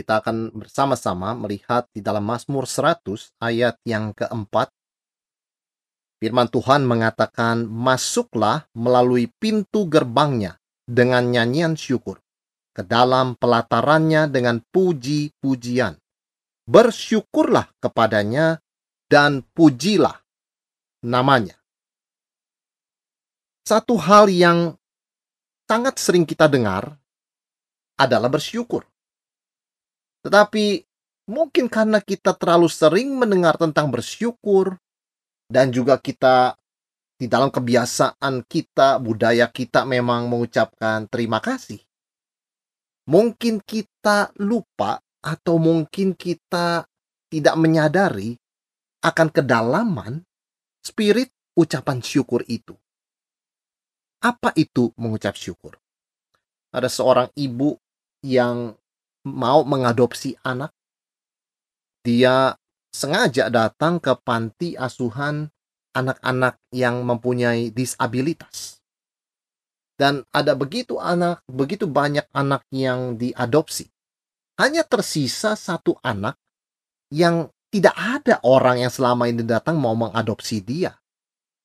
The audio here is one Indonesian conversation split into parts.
kita akan bersama-sama melihat di dalam Mazmur 100 ayat yang keempat. Firman Tuhan mengatakan, Masuklah melalui pintu gerbangnya dengan nyanyian syukur, ke dalam pelatarannya dengan puji-pujian. Bersyukurlah kepadanya dan pujilah namanya. Satu hal yang sangat sering kita dengar adalah bersyukur. Tetapi mungkin karena kita terlalu sering mendengar tentang bersyukur dan juga kita di dalam kebiasaan kita, budaya kita memang mengucapkan terima kasih. Mungkin kita lupa atau mungkin kita tidak menyadari akan kedalaman spirit ucapan syukur itu. Apa itu mengucap syukur? Ada seorang ibu yang mau mengadopsi anak, dia sengaja datang ke panti asuhan anak-anak yang mempunyai disabilitas. Dan ada begitu anak, begitu banyak anak yang diadopsi. Hanya tersisa satu anak yang tidak ada orang yang selama ini datang mau mengadopsi dia.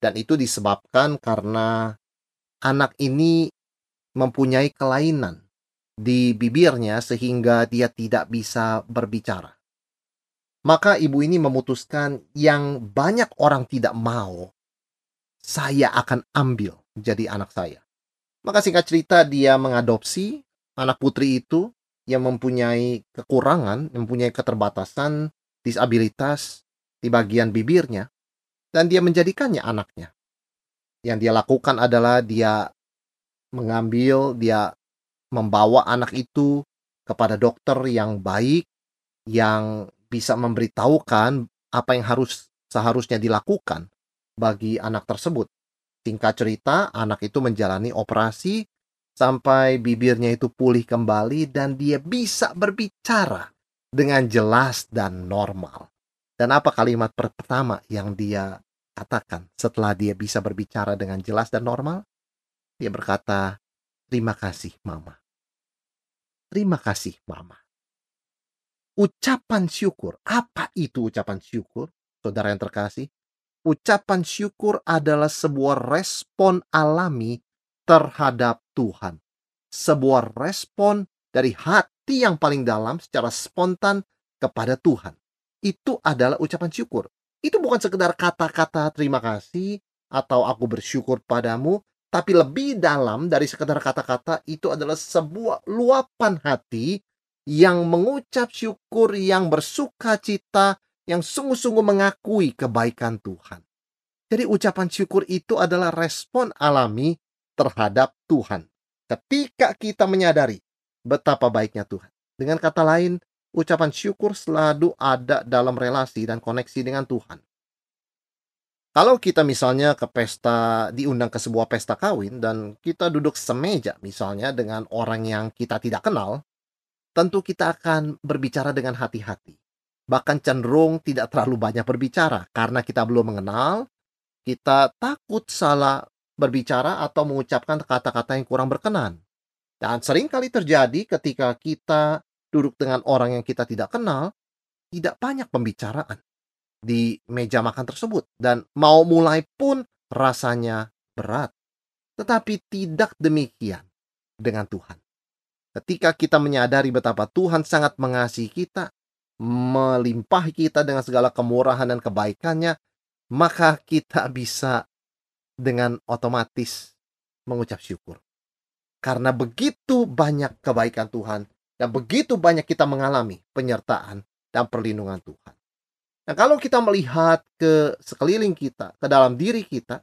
Dan itu disebabkan karena anak ini mempunyai kelainan di bibirnya sehingga dia tidak bisa berbicara. Maka ibu ini memutuskan yang banyak orang tidak mau, saya akan ambil jadi anak saya. Maka singkat cerita dia mengadopsi anak putri itu yang mempunyai kekurangan, mempunyai keterbatasan, disabilitas di bagian bibirnya, dan dia menjadikannya anaknya. Yang dia lakukan adalah dia mengambil, dia membawa anak itu kepada dokter yang baik yang bisa memberitahukan apa yang harus seharusnya dilakukan bagi anak tersebut. Singkat cerita, anak itu menjalani operasi sampai bibirnya itu pulih kembali dan dia bisa berbicara dengan jelas dan normal. Dan apa kalimat pertama yang dia katakan setelah dia bisa berbicara dengan jelas dan normal? Dia berkata, "Terima kasih, Mama." Terima kasih, Mama. Ucapan syukur. Apa itu ucapan syukur? Saudara yang terkasih. Ucapan syukur adalah sebuah respon alami terhadap Tuhan. Sebuah respon dari hati yang paling dalam secara spontan kepada Tuhan. Itu adalah ucapan syukur. Itu bukan sekedar kata-kata terima kasih atau aku bersyukur padamu, tapi lebih dalam dari sekedar kata-kata itu adalah sebuah luapan hati yang mengucap syukur, yang bersuka cita, yang sungguh-sungguh mengakui kebaikan Tuhan. Jadi ucapan syukur itu adalah respon alami terhadap Tuhan. Ketika kita menyadari betapa baiknya Tuhan. Dengan kata lain, ucapan syukur selalu ada dalam relasi dan koneksi dengan Tuhan. Kalau kita misalnya ke pesta, diundang ke sebuah pesta kawin dan kita duduk semeja misalnya dengan orang yang kita tidak kenal, tentu kita akan berbicara dengan hati-hati. Bahkan cenderung tidak terlalu banyak berbicara karena kita belum mengenal, kita takut salah berbicara atau mengucapkan kata-kata yang kurang berkenan. Dan sering kali terjadi ketika kita duduk dengan orang yang kita tidak kenal, tidak banyak pembicaraan di meja makan tersebut dan mau mulai pun rasanya berat. Tetapi tidak demikian dengan Tuhan. Ketika kita menyadari betapa Tuhan sangat mengasihi kita, melimpahi kita dengan segala kemurahan dan kebaikannya, maka kita bisa dengan otomatis mengucap syukur. Karena begitu banyak kebaikan Tuhan dan begitu banyak kita mengalami penyertaan dan perlindungan Tuhan. Nah, kalau kita melihat ke sekeliling kita, ke dalam diri kita,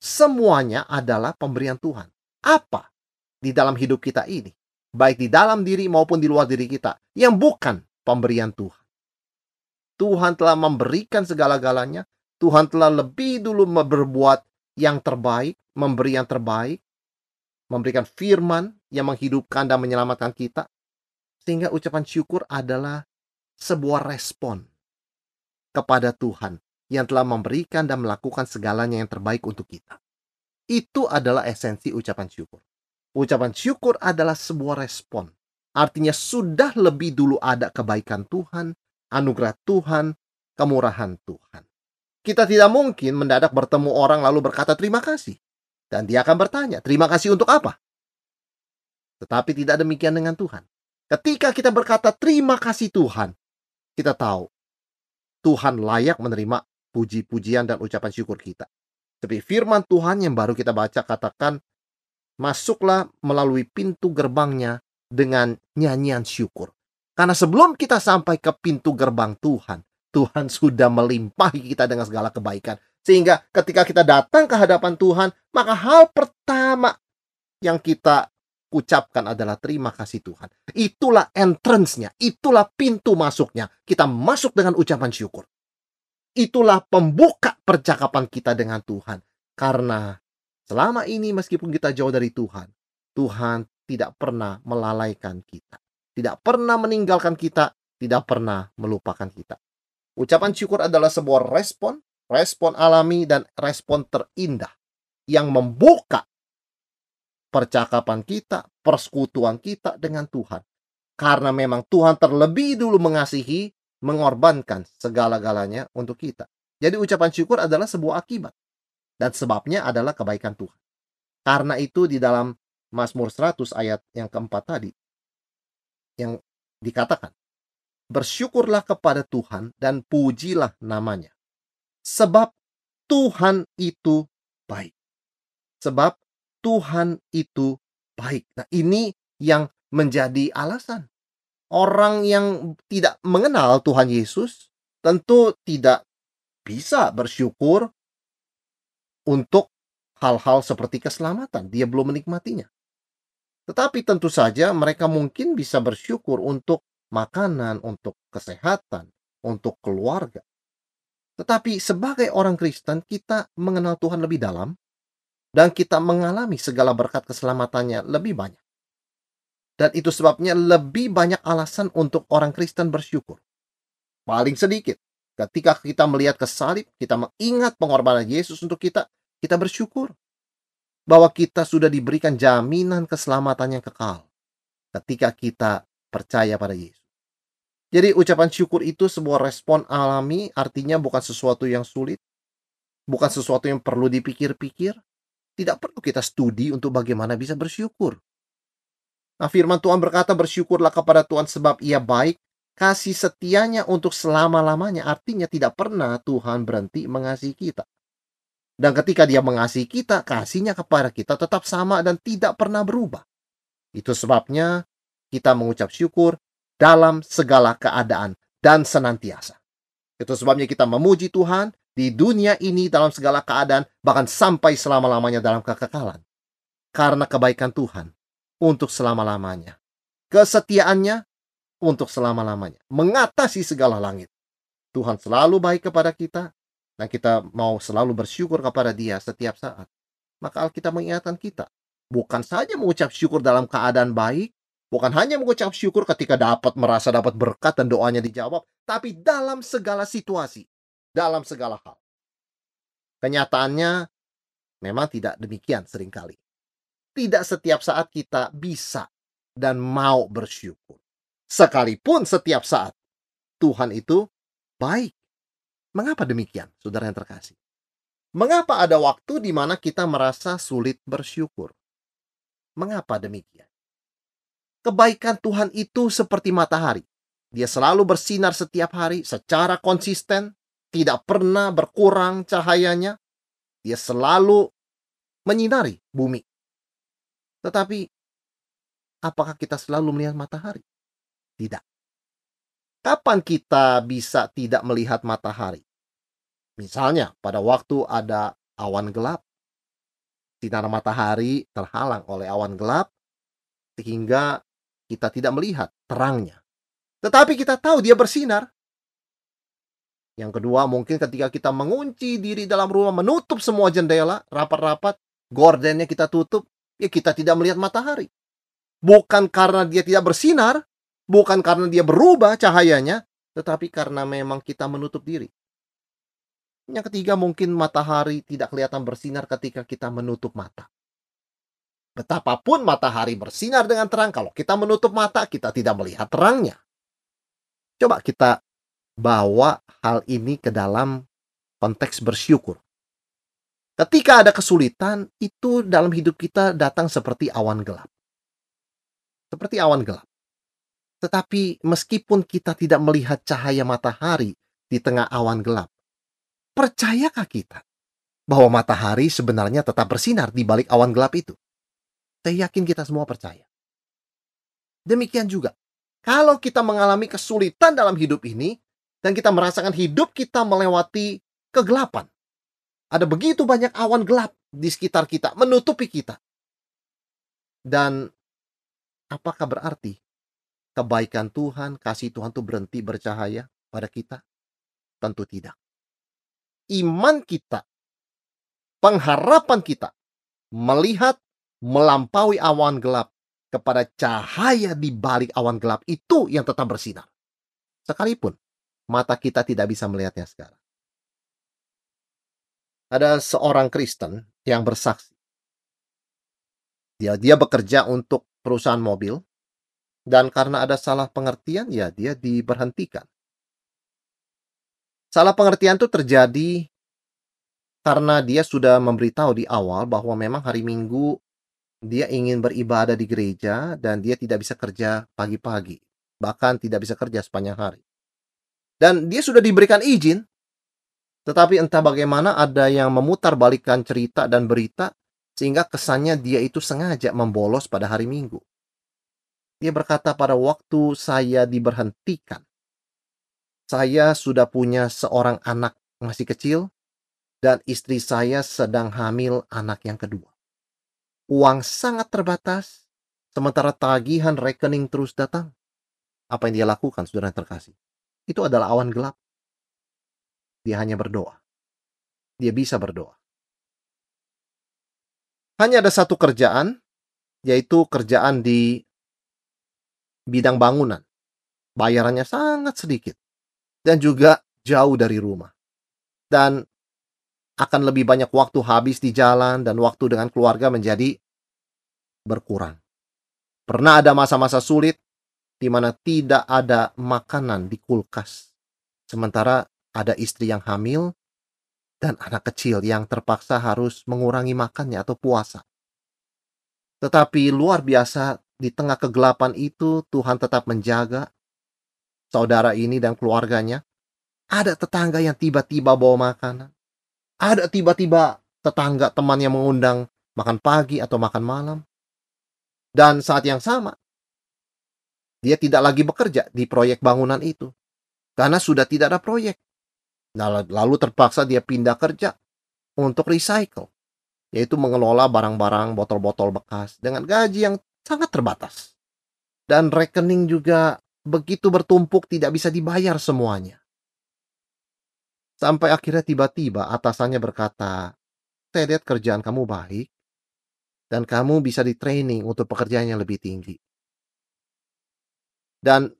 semuanya adalah pemberian Tuhan. Apa di dalam hidup kita ini? Baik di dalam diri maupun di luar diri kita. Yang bukan pemberian Tuhan. Tuhan telah memberikan segala-galanya. Tuhan telah lebih dulu berbuat yang terbaik, memberi yang terbaik, memberikan firman yang menghidupkan dan menyelamatkan kita. Sehingga ucapan syukur adalah sebuah respon kepada Tuhan yang telah memberikan dan melakukan segalanya yang terbaik untuk kita. Itu adalah esensi ucapan syukur. Ucapan syukur adalah sebuah respon. Artinya sudah lebih dulu ada kebaikan Tuhan, anugerah Tuhan, kemurahan Tuhan. Kita tidak mungkin mendadak bertemu orang lalu berkata terima kasih. Dan dia akan bertanya, terima kasih untuk apa? Tetapi tidak demikian dengan Tuhan. Ketika kita berkata terima kasih Tuhan, kita tahu Tuhan layak menerima puji-pujian dan ucapan syukur kita. Seperti firman Tuhan yang baru kita baca katakan, masuklah melalui pintu gerbangnya dengan nyanyian syukur. Karena sebelum kita sampai ke pintu gerbang Tuhan, Tuhan sudah melimpahi kita dengan segala kebaikan. Sehingga ketika kita datang ke hadapan Tuhan, maka hal pertama yang kita ucapkan adalah terima kasih Tuhan. Itulah entrance-nya, itulah pintu masuknya. Kita masuk dengan ucapan syukur. Itulah pembuka percakapan kita dengan Tuhan. Karena selama ini meskipun kita jauh dari Tuhan, Tuhan tidak pernah melalaikan kita. Tidak pernah meninggalkan kita, tidak pernah melupakan kita. Ucapan syukur adalah sebuah respon, respon alami dan respon terindah yang membuka percakapan kita, persekutuan kita dengan Tuhan. Karena memang Tuhan terlebih dulu mengasihi, mengorbankan segala-galanya untuk kita. Jadi ucapan syukur adalah sebuah akibat. Dan sebabnya adalah kebaikan Tuhan. Karena itu di dalam Mazmur 100 ayat yang keempat tadi yang dikatakan bersyukurlah kepada Tuhan dan pujilah namanya sebab Tuhan itu baik sebab Tuhan itu baik nah ini yang menjadi alasan orang yang tidak mengenal Tuhan Yesus tentu tidak bisa bersyukur untuk hal-hal seperti keselamatan. Dia belum menikmatinya. Tetapi tentu saja mereka mungkin bisa bersyukur untuk makanan, untuk kesehatan, untuk keluarga. Tetapi sebagai orang Kristen, kita mengenal Tuhan lebih dalam dan kita mengalami segala berkat keselamatannya lebih banyak. Dan itu sebabnya lebih banyak alasan untuk orang Kristen bersyukur. Paling sedikit, ketika kita melihat ke salib, kita mengingat pengorbanan Yesus untuk kita, kita bersyukur bahwa kita sudah diberikan jaminan keselamatan yang kekal ketika kita percaya pada Yesus. Jadi ucapan syukur itu sebuah respon alami, artinya bukan sesuatu yang sulit, bukan sesuatu yang perlu dipikir-pikir, tidak perlu kita studi untuk bagaimana bisa bersyukur. Nah, firman Tuhan berkata, "Bersyukurlah kepada Tuhan sebab Ia baik, kasih setianya untuk selama-lamanya." Artinya tidak pernah Tuhan berhenti mengasihi kita. Dan ketika dia mengasihi kita, kasihnya kepada kita tetap sama dan tidak pernah berubah. Itu sebabnya kita mengucap syukur dalam segala keadaan dan senantiasa. Itu sebabnya kita memuji Tuhan di dunia ini dalam segala keadaan, bahkan sampai selama-lamanya dalam kekekalan. Karena kebaikan Tuhan untuk selama-lamanya. Kesetiaannya untuk selama-lamanya. Mengatasi segala langit. Tuhan selalu baik kepada kita dan kita mau selalu bersyukur kepada Dia setiap saat, maka Alkitab mengingatkan kita bukan saja mengucap syukur dalam keadaan baik, bukan hanya mengucap syukur ketika dapat merasa dapat berkat dan doanya dijawab, tapi dalam segala situasi, dalam segala hal. Kenyataannya memang tidak demikian sering kali. Tidak setiap saat kita bisa dan mau bersyukur. Sekalipun setiap saat Tuhan itu baik Mengapa demikian, saudara yang terkasih? Mengapa ada waktu di mana kita merasa sulit bersyukur? Mengapa demikian? Kebaikan Tuhan itu seperti matahari. Dia selalu bersinar setiap hari secara konsisten, tidak pernah berkurang cahayanya. Dia selalu menyinari bumi. Tetapi, apakah kita selalu melihat matahari? Tidak. Kapan kita bisa tidak melihat matahari? Misalnya, pada waktu ada awan gelap, sinar matahari terhalang oleh awan gelap, sehingga kita tidak melihat terangnya. Tetapi kita tahu dia bersinar. Yang kedua, mungkin ketika kita mengunci diri dalam rumah, menutup semua jendela, rapat-rapat, gordennya kita tutup, ya kita tidak melihat matahari. Bukan karena dia tidak bersinar, bukan karena dia berubah cahayanya, tetapi karena memang kita menutup diri. Yang ketiga, mungkin matahari tidak kelihatan bersinar ketika kita menutup mata. Betapapun matahari bersinar dengan terang, kalau kita menutup mata, kita tidak melihat terangnya. Coba kita bawa hal ini ke dalam konteks bersyukur. Ketika ada kesulitan, itu dalam hidup kita datang seperti awan gelap. Seperti awan gelap. Tetapi meskipun kita tidak melihat cahaya matahari di tengah awan gelap, percayakah kita bahwa matahari sebenarnya tetap bersinar di balik awan gelap itu? Saya yakin kita semua percaya. Demikian juga, kalau kita mengalami kesulitan dalam hidup ini, dan kita merasakan hidup kita melewati kegelapan. Ada begitu banyak awan gelap di sekitar kita, menutupi kita. Dan apakah berarti kebaikan Tuhan, kasih Tuhan itu berhenti bercahaya pada kita? Tentu tidak. Iman kita, pengharapan kita, melihat melampaui awan gelap kepada cahaya di balik awan gelap itu yang tetap bersinar. Sekalipun mata kita tidak bisa melihatnya sekarang. Ada seorang Kristen yang bersaksi. Dia dia bekerja untuk perusahaan mobil dan karena ada salah pengertian ya dia diberhentikan. Salah pengertian itu terjadi karena dia sudah memberitahu di awal bahwa memang hari Minggu dia ingin beribadah di gereja dan dia tidak bisa kerja pagi-pagi, bahkan tidak bisa kerja sepanjang hari. Dan dia sudah diberikan izin. Tetapi entah bagaimana ada yang memutar balikan cerita dan berita sehingga kesannya dia itu sengaja membolos pada hari Minggu. Dia berkata pada waktu saya diberhentikan, saya sudah punya seorang anak masih kecil dan istri saya sedang hamil anak yang kedua. Uang sangat terbatas, sementara tagihan rekening terus datang. Apa yang dia lakukan, saudara terkasih? Itu adalah awan gelap. Dia hanya berdoa. Dia bisa berdoa. Hanya ada satu kerjaan, yaitu kerjaan di bidang bangunan. Bayarannya sangat sedikit. Dan juga jauh dari rumah. Dan akan lebih banyak waktu habis di jalan dan waktu dengan keluarga menjadi berkurang. Pernah ada masa-masa sulit di mana tidak ada makanan di kulkas. Sementara ada istri yang hamil dan anak kecil yang terpaksa harus mengurangi makannya atau puasa. Tetapi luar biasa di tengah kegelapan itu Tuhan tetap menjaga saudara ini dan keluarganya. Ada tetangga yang tiba-tiba bawa makanan. Ada tiba-tiba tetangga teman yang mengundang makan pagi atau makan malam. Dan saat yang sama, dia tidak lagi bekerja di proyek bangunan itu. Karena sudah tidak ada proyek. Lalu terpaksa dia pindah kerja untuk recycle. Yaitu mengelola barang-barang botol-botol bekas dengan gaji yang sangat terbatas. Dan rekening juga begitu bertumpuk tidak bisa dibayar semuanya. Sampai akhirnya tiba-tiba atasannya berkata, saya lihat kerjaan kamu baik, dan kamu bisa di training untuk pekerjaan yang lebih tinggi. Dan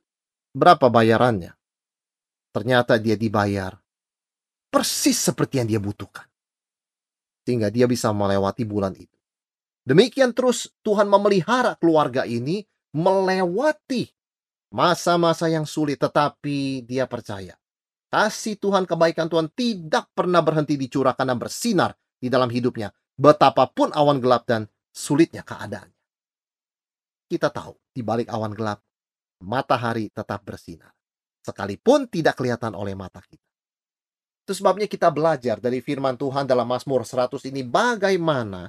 berapa bayarannya? Ternyata dia dibayar persis seperti yang dia butuhkan. Sehingga dia bisa melewati bulan itu. Demikian terus Tuhan memelihara keluarga ini melewati masa-masa yang sulit tetapi dia percaya. Kasih Tuhan kebaikan Tuhan tidak pernah berhenti dicurahkan dan bersinar di dalam hidupnya. Betapapun awan gelap dan sulitnya keadaannya. Kita tahu di balik awan gelap matahari tetap bersinar. Sekalipun tidak kelihatan oleh mata kita. Itu sebabnya kita belajar dari firman Tuhan dalam Mazmur 100 ini bagaimana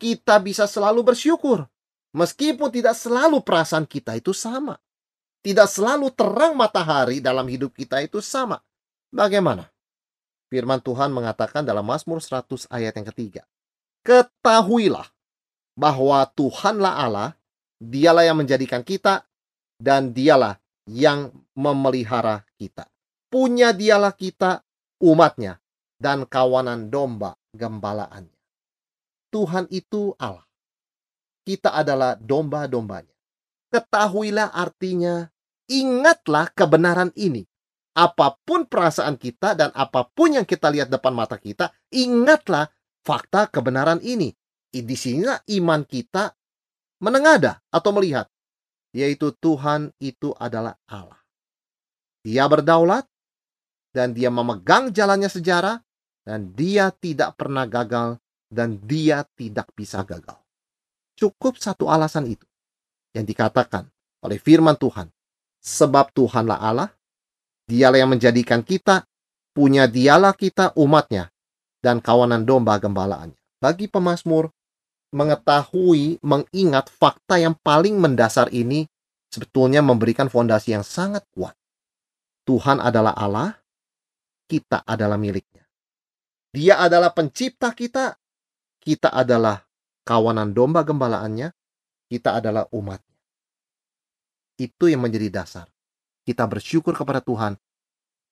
kita bisa selalu bersyukur. Meskipun tidak selalu perasaan kita itu sama. Tidak selalu terang matahari dalam hidup kita itu sama. Bagaimana? Firman Tuhan mengatakan dalam Mazmur 100 ayat yang ketiga. Ketahuilah bahwa Tuhanlah Allah, dialah yang menjadikan kita dan dialah yang memelihara kita. punya dialah kita umatnya dan kawanan domba gembalaannya. Tuhan itu Allah. Kita adalah domba-dombanya. Ketahuilah artinya, ingatlah kebenaran ini. Apa pun perasaan kita dan apa pun yang kita lihat depan mata kita, ingatlah fakta kebenaran ini. Di sinilah iman kita menengada atau melihat, yaitu Tuhan itu adalah Allah. Dia berdaulat, dan dia memegang jalannya sejarah, dan dia tidak pernah gagal, dan dia tidak bisa gagal. Cukup satu alasan itu yang dikatakan oleh firman Tuhan. Sebab Tuhanlah Allah, dialah yang menjadikan kita, punya dialah kita umatnya, dan kawanan domba gembalaannya. Bagi pemazmur, mengetahui, mengingat fakta yang paling mendasar ini sebetulnya memberikan fondasi yang sangat kuat. Tuhan adalah Allah, kita adalah miliknya. Dia adalah pencipta kita, kita adalah kawanan domba gembalaannya, kita adalah umatnya. Itu yang menjadi dasar. Kita bersyukur kepada Tuhan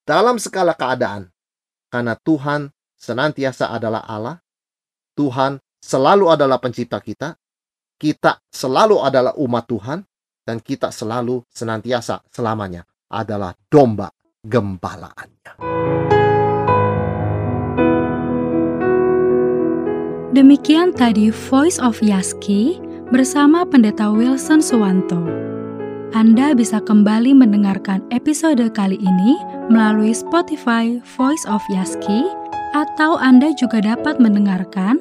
dalam segala keadaan. Karena Tuhan senantiasa adalah Allah, Tuhan selalu adalah pencipta kita, kita selalu adalah umat Tuhan, dan kita selalu senantiasa selamanya adalah domba gembalaannya. Demikian tadi Voice of Yaski bersama Pendeta Wilson Suwanto. Anda bisa kembali mendengarkan episode kali ini melalui Spotify Voice of Yaski atau Anda juga dapat mendengarkan,